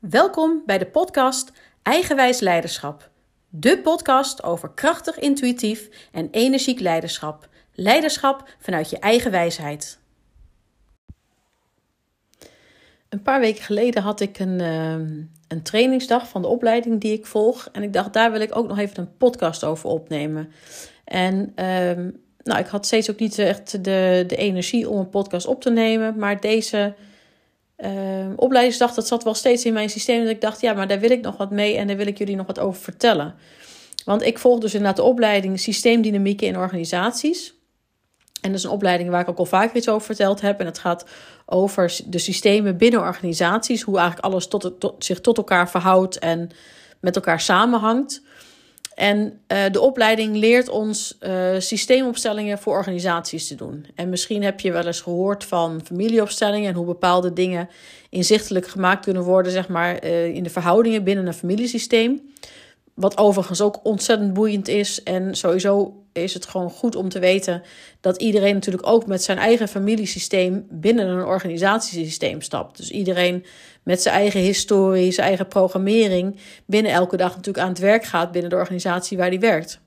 Welkom bij de podcast Eigenwijs Leiderschap. De podcast over krachtig, intuïtief en energiek leiderschap. Leiderschap vanuit je eigen wijsheid. Een paar weken geleden had ik een, uh, een trainingsdag van de opleiding die ik volg. En ik dacht, daar wil ik ook nog even een podcast over opnemen. En uh, nou, ik had steeds ook niet echt de, de energie om een podcast op te nemen. Maar deze uh, opleidingsdag, dat zat wel steeds in mijn systeem. Dat ik dacht, ja, maar daar wil ik nog wat mee en daar wil ik jullie nog wat over vertellen. Want ik volg dus inderdaad de opleiding Systeemdynamieken in organisaties. En dat is een opleiding waar ik ook al vaker iets over verteld heb. En het gaat over de systemen binnen organisaties. Hoe eigenlijk alles tot, tot, zich tot elkaar verhoudt en met elkaar samenhangt. En uh, de opleiding leert ons uh, systeemopstellingen voor organisaties te doen. En misschien heb je wel eens gehoord van familieopstellingen en hoe bepaalde dingen inzichtelijk gemaakt kunnen worden, zeg maar, uh, in de verhoudingen binnen een familiesysteem. Wat overigens ook ontzettend boeiend is. En sowieso is het gewoon goed om te weten dat iedereen natuurlijk ook met zijn eigen familiesysteem binnen een organisatiesysteem stapt. Dus iedereen met zijn eigen historie, zijn eigen programmering binnen elke dag natuurlijk aan het werk gaat binnen de organisatie waar die werkt.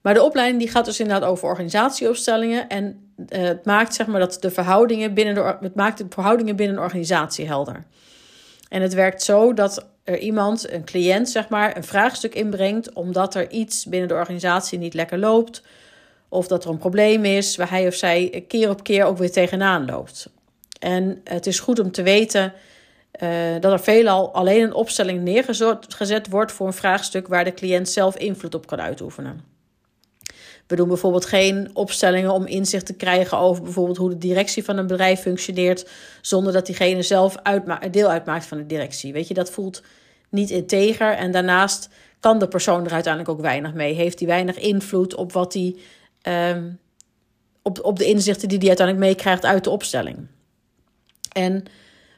Maar de opleiding die gaat dus inderdaad over organisatieopstellingen en uh, het maakt zeg maar dat de verhoudingen binnen de, het maakt de verhoudingen binnen een organisatie helder. En het werkt zo dat er iemand, een cliënt zeg maar, een vraagstuk inbrengt omdat er iets binnen de organisatie niet lekker loopt. Of dat er een probleem is waar hij of zij keer op keer ook weer tegenaan loopt. En het is goed om te weten uh, dat er veelal alleen een opstelling neergezet wordt voor een vraagstuk waar de cliënt zelf invloed op kan uitoefenen. We doen bijvoorbeeld geen opstellingen om inzicht te krijgen over bijvoorbeeld hoe de directie van een bedrijf functioneert, zonder dat diegene zelf deel uitmaakt van de directie. Weet je, dat voelt niet integer. En daarnaast kan de persoon er uiteindelijk ook weinig mee. Heeft hij weinig invloed op wat hij. Um, op, op de inzichten die hij uiteindelijk meekrijgt uit de opstelling. En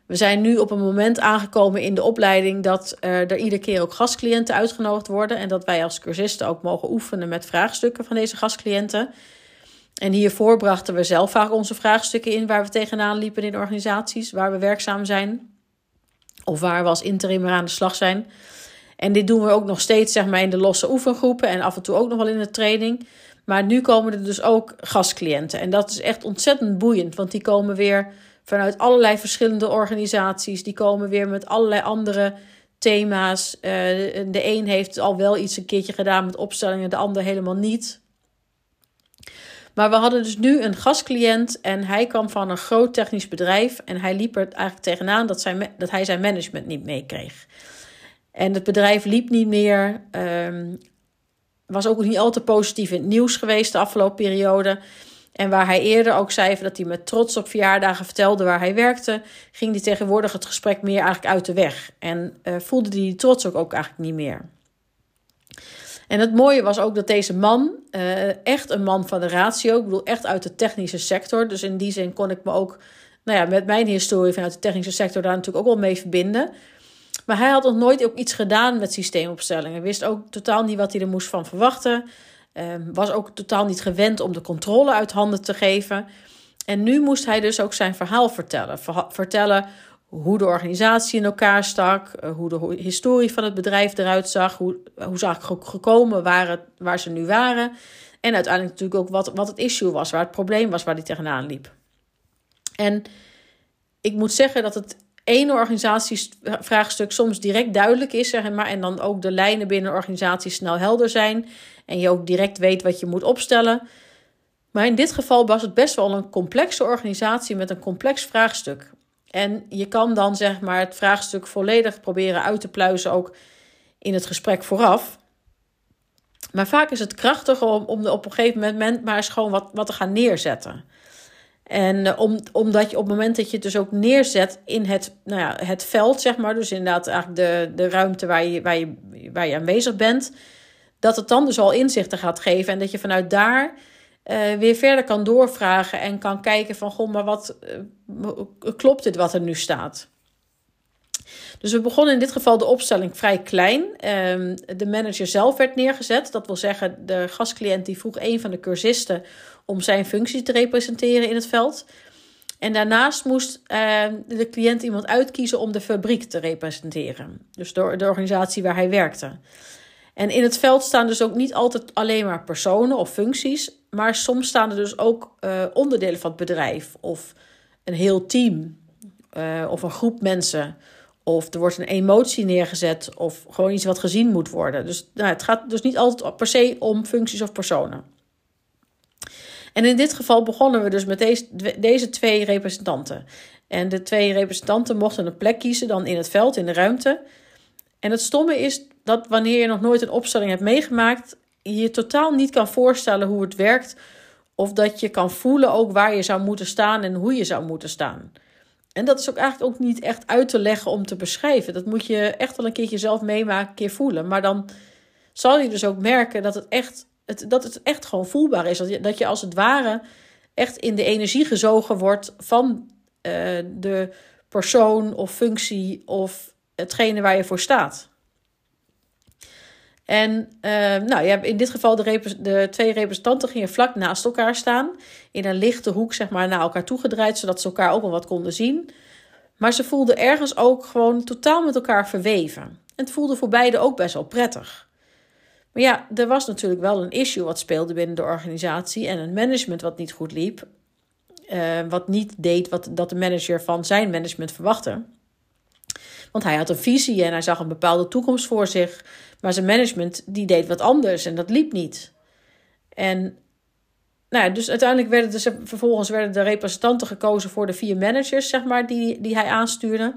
we zijn nu op een moment aangekomen in de opleiding dat er iedere keer ook gastcliënten uitgenodigd worden. En dat wij als cursisten ook mogen oefenen met vraagstukken van deze gastcliënten. En hiervoor brachten we zelf vaak onze vraagstukken in waar we tegenaan liepen in organisaties waar we werkzaam zijn. Of waar we als interim aan de slag zijn. En dit doen we ook nog steeds zeg maar, in de losse oefengroepen en af en toe ook nog wel in de training. Maar nu komen er dus ook gastcliënten. En dat is echt ontzettend boeiend, want die komen weer vanuit allerlei verschillende organisaties. Die komen weer met allerlei andere thema's. Uh, de een heeft al wel iets een keertje gedaan met opstellingen, de ander helemaal niet. Maar we hadden dus nu een gastcliënt en hij kwam van een groot technisch bedrijf. En hij liep er eigenlijk tegenaan dat, zijn, dat hij zijn management niet meekreeg. En het bedrijf liep niet meer. Um, was ook niet al te positief in het nieuws geweest de afgelopen periode. En waar hij eerder ook zei dat hij met trots op verjaardagen vertelde waar hij werkte, ging hij tegenwoordig het gesprek meer eigenlijk uit de weg. En uh, voelde hij die trots ook, ook eigenlijk niet meer. En het mooie was ook dat deze man, uh, echt een man van de ratio, ik bedoel echt uit de technische sector. Dus in die zin kon ik me ook nou ja, met mijn historie vanuit de technische sector daar natuurlijk ook wel mee verbinden. Maar hij had nog nooit ook iets gedaan met systeemopstellingen. Wist ook totaal niet wat hij er moest van verwachten. Um, was ook totaal niet gewend om de controle uit handen te geven. En nu moest hij dus ook zijn verhaal vertellen. vertellen hoe de organisatie in elkaar stak, eh, hoe de historie van het bedrijf eruit zag, hoe, hoe ze eigenlijk gekomen waren waar ze nu waren. En uiteindelijk natuurlijk ook wat, wat het issue was, waar het probleem was waar die tegenaan liep. En ik moet zeggen dat het ene organisatievraagstuk soms direct duidelijk is, zeg maar, en dan ook de lijnen binnen een organisatie snel helder zijn en je ook direct weet wat je moet opstellen. Maar in dit geval was het best wel een complexe organisatie met een complex vraagstuk. En je kan dan zeg maar het vraagstuk volledig proberen uit te pluizen ook in het gesprek vooraf. Maar vaak is het krachtiger om, om op een gegeven moment maar eens gewoon wat, wat te gaan neerzetten. En uh, om, omdat je op het moment dat je het dus ook neerzet in het, nou ja, het veld, zeg maar, dus inderdaad eigenlijk de, de ruimte waar je, waar, je, waar je aanwezig bent, dat het dan dus al inzichten gaat geven en dat je vanuit daar uh, weer verder kan doorvragen en kan kijken van, goh, maar wat uh, klopt dit wat er nu staat? Dus we begonnen in dit geval de opstelling vrij klein. Um, de manager zelf werd neergezet. Dat wil zeggen, de gastcliënt die vroeg een van de cursisten om zijn functie te representeren in het veld. En daarnaast moest uh, de cliënt iemand uitkiezen om de fabriek te representeren. Dus de, de organisatie waar hij werkte. En in het veld staan dus ook niet altijd alleen maar personen of functies, maar soms staan er dus ook uh, onderdelen van het bedrijf of een heel team uh, of een groep mensen. Of er wordt een emotie neergezet of gewoon iets wat gezien moet worden. Dus nou, het gaat dus niet altijd per se om functies of personen. En in dit geval begonnen we dus met deze, deze twee representanten. En de twee representanten mochten een plek kiezen dan in het veld, in de ruimte. En het stomme is dat wanneer je nog nooit een opstelling hebt meegemaakt, je totaal niet kan voorstellen hoe het werkt. Of dat je kan voelen ook waar je zou moeten staan en hoe je zou moeten staan. En dat is ook eigenlijk ook niet echt uit te leggen om te beschrijven. Dat moet je echt wel een keertje zelf meemaken, een keer voelen. Maar dan zal je dus ook merken dat het echt, het, dat het echt gewoon voelbaar is. Dat je, dat je als het ware echt in de energie gezogen wordt van uh, de persoon of functie of hetgene waar je voor staat. En uh, nou, ja, in dit geval de, de, twee representanten gingen vlak naast elkaar staan. In een lichte hoek, zeg maar, naar elkaar toegedraaid, zodat ze elkaar ook wel wat konden zien. Maar ze voelden ergens ook gewoon totaal met elkaar verweven. En het voelde voor beiden ook best wel prettig. Maar ja, er was natuurlijk wel een issue wat speelde binnen de organisatie en een management wat niet goed liep. Uh, wat niet deed wat dat de manager van zijn management verwachtte. Want hij had een visie en hij zag een bepaalde toekomst voor zich. Maar zijn management die deed wat anders en dat liep niet. En nou ja, dus uiteindelijk werden dus, vervolgens werden de representanten gekozen voor de vier managers, zeg maar, die, die hij aanstuurde.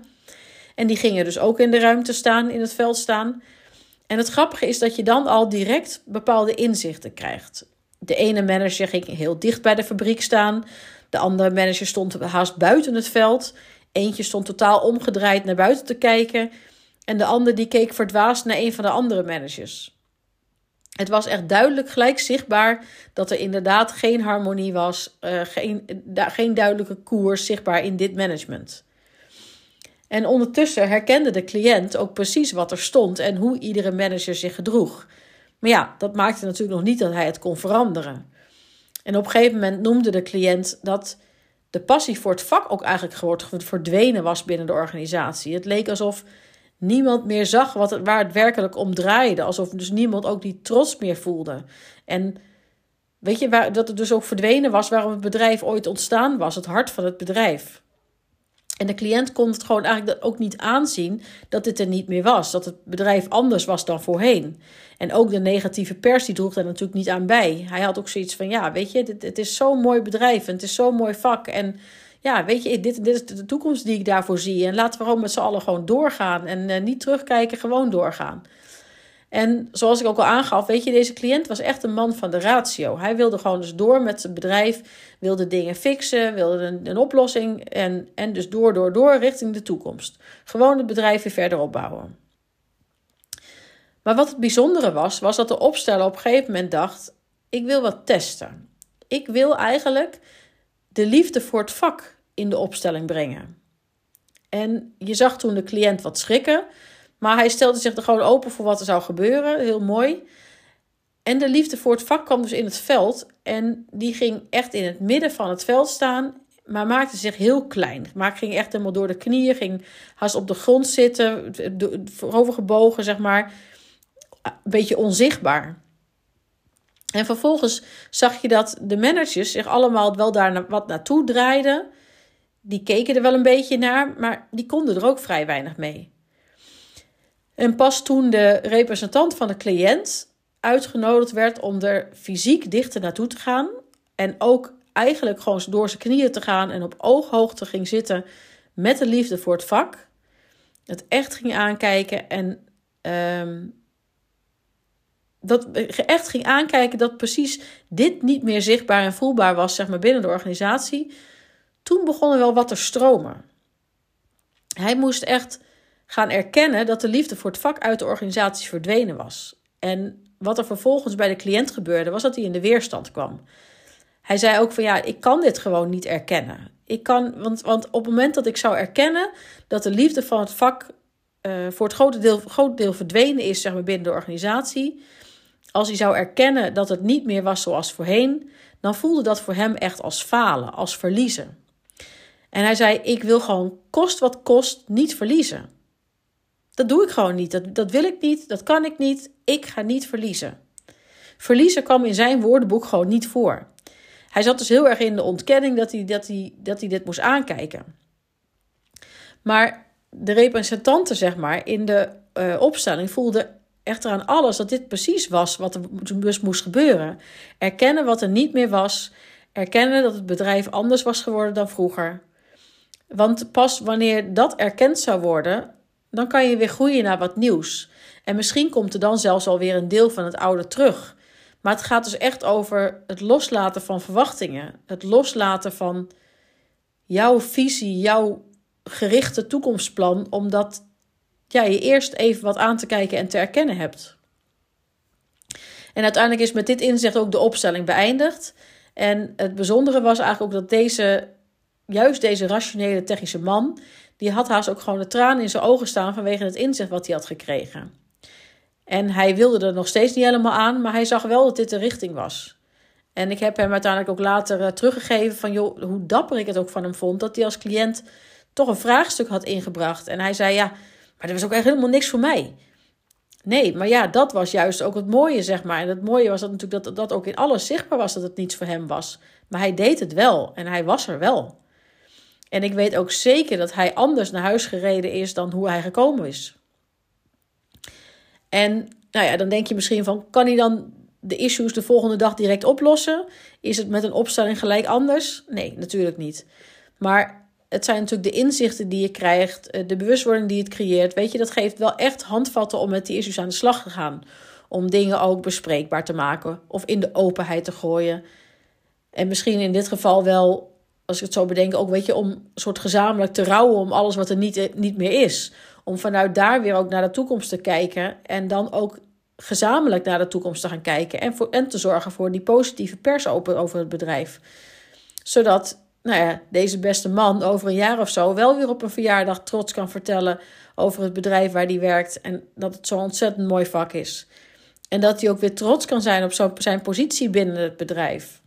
En die gingen dus ook in de ruimte staan, in het veld staan. En het grappige is dat je dan al direct bepaalde inzichten krijgt. De ene manager ging heel dicht bij de fabriek staan. De andere manager stond haast buiten het veld. Eentje stond totaal omgedraaid naar buiten te kijken. En de ander die keek verdwaasd naar een van de andere managers. Het was echt duidelijk gelijk zichtbaar dat er inderdaad geen harmonie was, uh, geen, geen duidelijke koers zichtbaar in dit management. En ondertussen herkende de cliënt ook precies wat er stond en hoe iedere manager zich gedroeg. Maar ja, dat maakte natuurlijk nog niet dat hij het kon veranderen. En op een gegeven moment noemde de cliënt dat de passie voor het vak ook eigenlijk verdwenen was binnen de organisatie. Het leek alsof niemand meer zag wat het, waar het werkelijk om draaide. Alsof dus niemand ook die trots meer voelde. En weet je, waar, dat het dus ook verdwenen was waarom het bedrijf ooit ontstaan was. Het hart van het bedrijf. En de cliënt kon het gewoon eigenlijk ook niet aanzien dat dit er niet meer was. Dat het bedrijf anders was dan voorheen. En ook de negatieve pers die droeg daar natuurlijk niet aan bij. Hij had ook zoiets van, ja, weet je, dit, het is zo'n mooi bedrijf en het is zo'n mooi vak. En ja, weet je, dit, dit is de toekomst die ik daarvoor zie. En laten we gewoon met z'n allen gewoon doorgaan. En uh, niet terugkijken, gewoon doorgaan. En zoals ik ook al aangaf, weet je, deze cliënt was echt een man van de ratio. Hij wilde gewoon dus door met zijn bedrijf, wilde dingen fixen, wilde een, een oplossing en, en dus door, door, door richting de toekomst. Gewoon het bedrijf weer verder opbouwen. Maar wat het bijzondere was, was dat de opsteller op een gegeven moment dacht: ik wil wat testen. Ik wil eigenlijk de liefde voor het vak in de opstelling brengen. En je zag toen de cliënt wat schrikken, maar hij stelde zich er gewoon open voor wat er zou gebeuren. Heel mooi. En de liefde voor het vak kwam dus in het veld. En die ging echt in het midden van het veld staan. Maar maakte zich heel klein. Maar ging echt helemaal door de knieën. Ging haast op de grond zitten. Voorovergebogen, zeg maar. Een beetje onzichtbaar. En vervolgens zag je dat de managers zich allemaal wel daar wat naartoe draaiden. Die keken er wel een beetje naar, maar die konden er ook vrij weinig mee. En pas toen de representant van de cliënt uitgenodigd werd om er fysiek dichter naartoe te gaan. En ook eigenlijk gewoon door zijn knieën te gaan en op ooghoogte ging zitten met de liefde voor het vak. Het echt ging aankijken en um, dat echt ging aankijken dat precies dit niet meer zichtbaar en voelbaar was zeg maar, binnen de organisatie. Toen begon er wel wat te stromen. Hij moest echt gaan erkennen dat de liefde voor het vak uit de organisatie verdwenen was. En wat er vervolgens bij de cliënt gebeurde, was dat hij in de weerstand kwam. Hij zei ook van ja, ik kan dit gewoon niet erkennen. Ik kan, want, want op het moment dat ik zou erkennen dat de liefde van het vak uh, voor het grote deel, groot deel verdwenen is zeg maar, binnen de organisatie. Als hij zou erkennen dat het niet meer was zoals voorheen, dan voelde dat voor hem echt als falen, als verliezen. En hij zei: Ik wil gewoon kost wat kost niet verliezen. Dat doe ik gewoon niet. Dat, dat wil ik niet. Dat kan ik niet. Ik ga niet verliezen. Verliezen kwam in zijn woordenboek gewoon niet voor. Hij zat dus heel erg in de ontkenning dat hij, dat hij, dat hij dit moest aankijken. Maar de representante, zeg maar, in de uh, opstelling voelde echter aan alles dat dit precies was wat er dus moest gebeuren. Erkennen wat er niet meer was. Erkennen dat het bedrijf anders was geworden dan vroeger. Want pas wanneer dat erkend zou worden, dan kan je weer groeien naar wat nieuws. En misschien komt er dan zelfs alweer een deel van het oude terug. Maar het gaat dus echt over het loslaten van verwachtingen. Het loslaten van jouw visie, jouw gerichte toekomstplan, omdat ja, je eerst even wat aan te kijken en te erkennen hebt. En uiteindelijk is met dit inzicht ook de opstelling beëindigd. En het bijzondere was eigenlijk ook dat deze, juist deze rationele technische man, die had haast ook gewoon de tranen in zijn ogen staan vanwege het inzicht wat hij had gekregen. En hij wilde er nog steeds niet helemaal aan, maar hij zag wel dat dit de richting was. En ik heb hem uiteindelijk ook later uh, teruggegeven van joh, hoe dapper ik het ook van hem vond, dat hij als cliënt toch een vraagstuk had ingebracht. En hij zei ja, maar dat was ook echt helemaal niks voor mij. Nee, maar ja, dat was juist ook het mooie, zeg maar. En het mooie was dat natuurlijk dat dat ook in alles zichtbaar was dat het niets voor hem was. Maar hij deed het wel en hij was er wel. En ik weet ook zeker dat hij anders naar huis gereden is dan hoe hij gekomen is. En nou ja, dan denk je misschien van, kan hij dan de issues de volgende dag direct oplossen? Is het met een opstelling gelijk anders? Nee, natuurlijk niet. Maar het zijn natuurlijk de inzichten die je krijgt, eh, de bewustwording die het creëert. Weet je, dat geeft wel echt handvatten om met die issues aan de slag te gaan. Om dingen ook bespreekbaar te maken of in de openheid te gooien. En misschien in dit geval wel, als ik het zo bedenk, ook weet je, om een soort gezamenlijk te rouwen om alles wat er niet, eh, niet meer is. Om vanuit daar weer ook naar de toekomst te kijken. En dan ook gezamenlijk naar de toekomst te gaan kijken. En, voor, en te zorgen voor die positieve pers over het bedrijf. Zodat nou ja, deze beste man over een jaar of zo wel weer op een verjaardag trots kan vertellen over het bedrijf waar hij werkt. En dat het zo'n ontzettend mooi vak is. En dat hij ook weer trots kan zijn op zijn positie binnen het bedrijf.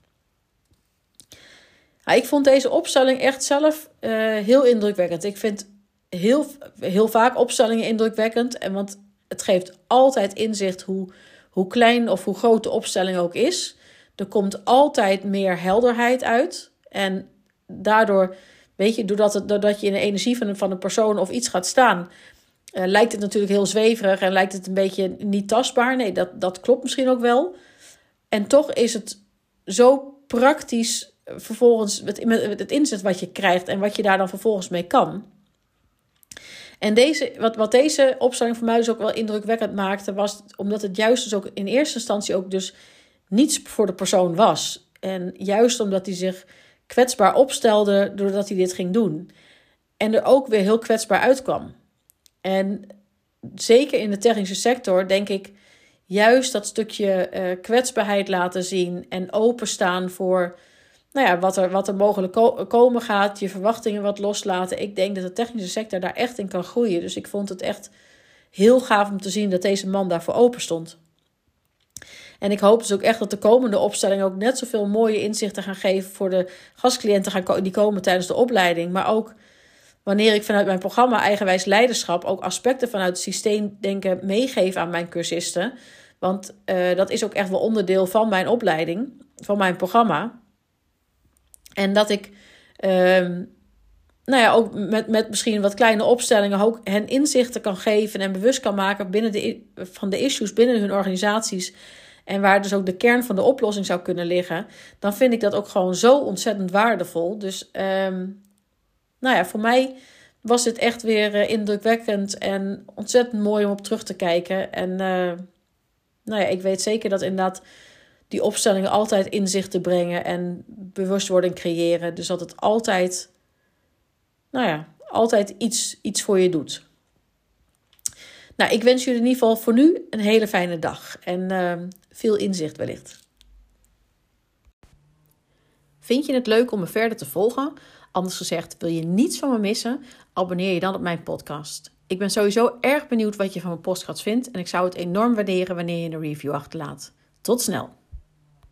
Nou, ik vond deze opstelling echt zelf uh, heel indrukwekkend. Ik vind heel, heel vaak opstellingen indrukwekkend. En want het geeft altijd inzicht hoe, hoe klein of hoe groot de opstelling ook is. Er komt altijd meer helderheid uit. En daardoor, weet je, doordat, het, doordat je in de energie van een, van een persoon of iets gaat staan, uh, lijkt het natuurlijk heel zweverig en lijkt het een beetje niet tastbaar. Nee, dat, dat klopt misschien ook wel. En toch is het zo praktisch vervolgens met het inzet wat je krijgt en wat je daar dan vervolgens mee kan. En deze, wat, wat deze opstelling voor mij dus ook wel indrukwekkend maakte, was omdat het juist dus ook in eerste instantie ook dus niets voor de persoon was. En juist omdat hij zich kwetsbaar opstelde doordat hij dit ging doen. En er ook weer heel kwetsbaar uitkwam. En zeker in de technische sector denk ik juist dat stukje uh, kwetsbaarheid laten zien en openstaan voor nou ja, wat, er, wat er mogelijk komen gaat, je verwachtingen wat loslaten. Ik denk dat de technische sector daar echt in kan groeien. Dus ik vond het echt heel gaaf om te zien dat deze man daarvoor open stond. En ik hoop dus ook echt dat de komende opstellingen ook net zoveel mooie inzichten gaan geven voor de gastcliënten die komen tijdens de opleiding. Maar ook wanneer ik vanuit mijn programma Eigenwijs Leiderschap ook aspecten vanuit het systeemdenken meegeef aan mijn cursisten. Want uh, dat is ook echt wel onderdeel van mijn opleiding, van mijn programma. En dat ik, ehm, nou ja, ook met, met misschien wat kleine opstellingen ook hen inzichten kan geven en bewust kan maken binnen de, van de issues binnen hun organisaties. En waar dus ook de kern van de oplossing zou kunnen liggen. Dan vind ik dat ook gewoon zo ontzettend waardevol. Dus, um, nou ja, voor mij was dit echt weer uh, indrukwekkend en ontzettend mooi om op terug te kijken. En uh, nou ja, ik weet zeker dat inderdaad die opstellingen altijd inzichten brengen en bewustwording creëren. Dus dat het altijd, nou ja, altijd iets, iets voor je doet. Nou, ik wens jullie in ieder geval voor nu een hele fijne dag en uh, veel inzicht wellicht. Vind je het leuk om me verder te volgen? Anders gezegd, wil je niets van me missen? Abonneer je dan op mijn podcast. Ik ben sowieso erg benieuwd wat je van mijn podcast vindt en ik zou het enorm waarderen wanneer je een review achterlaat. Tot snel!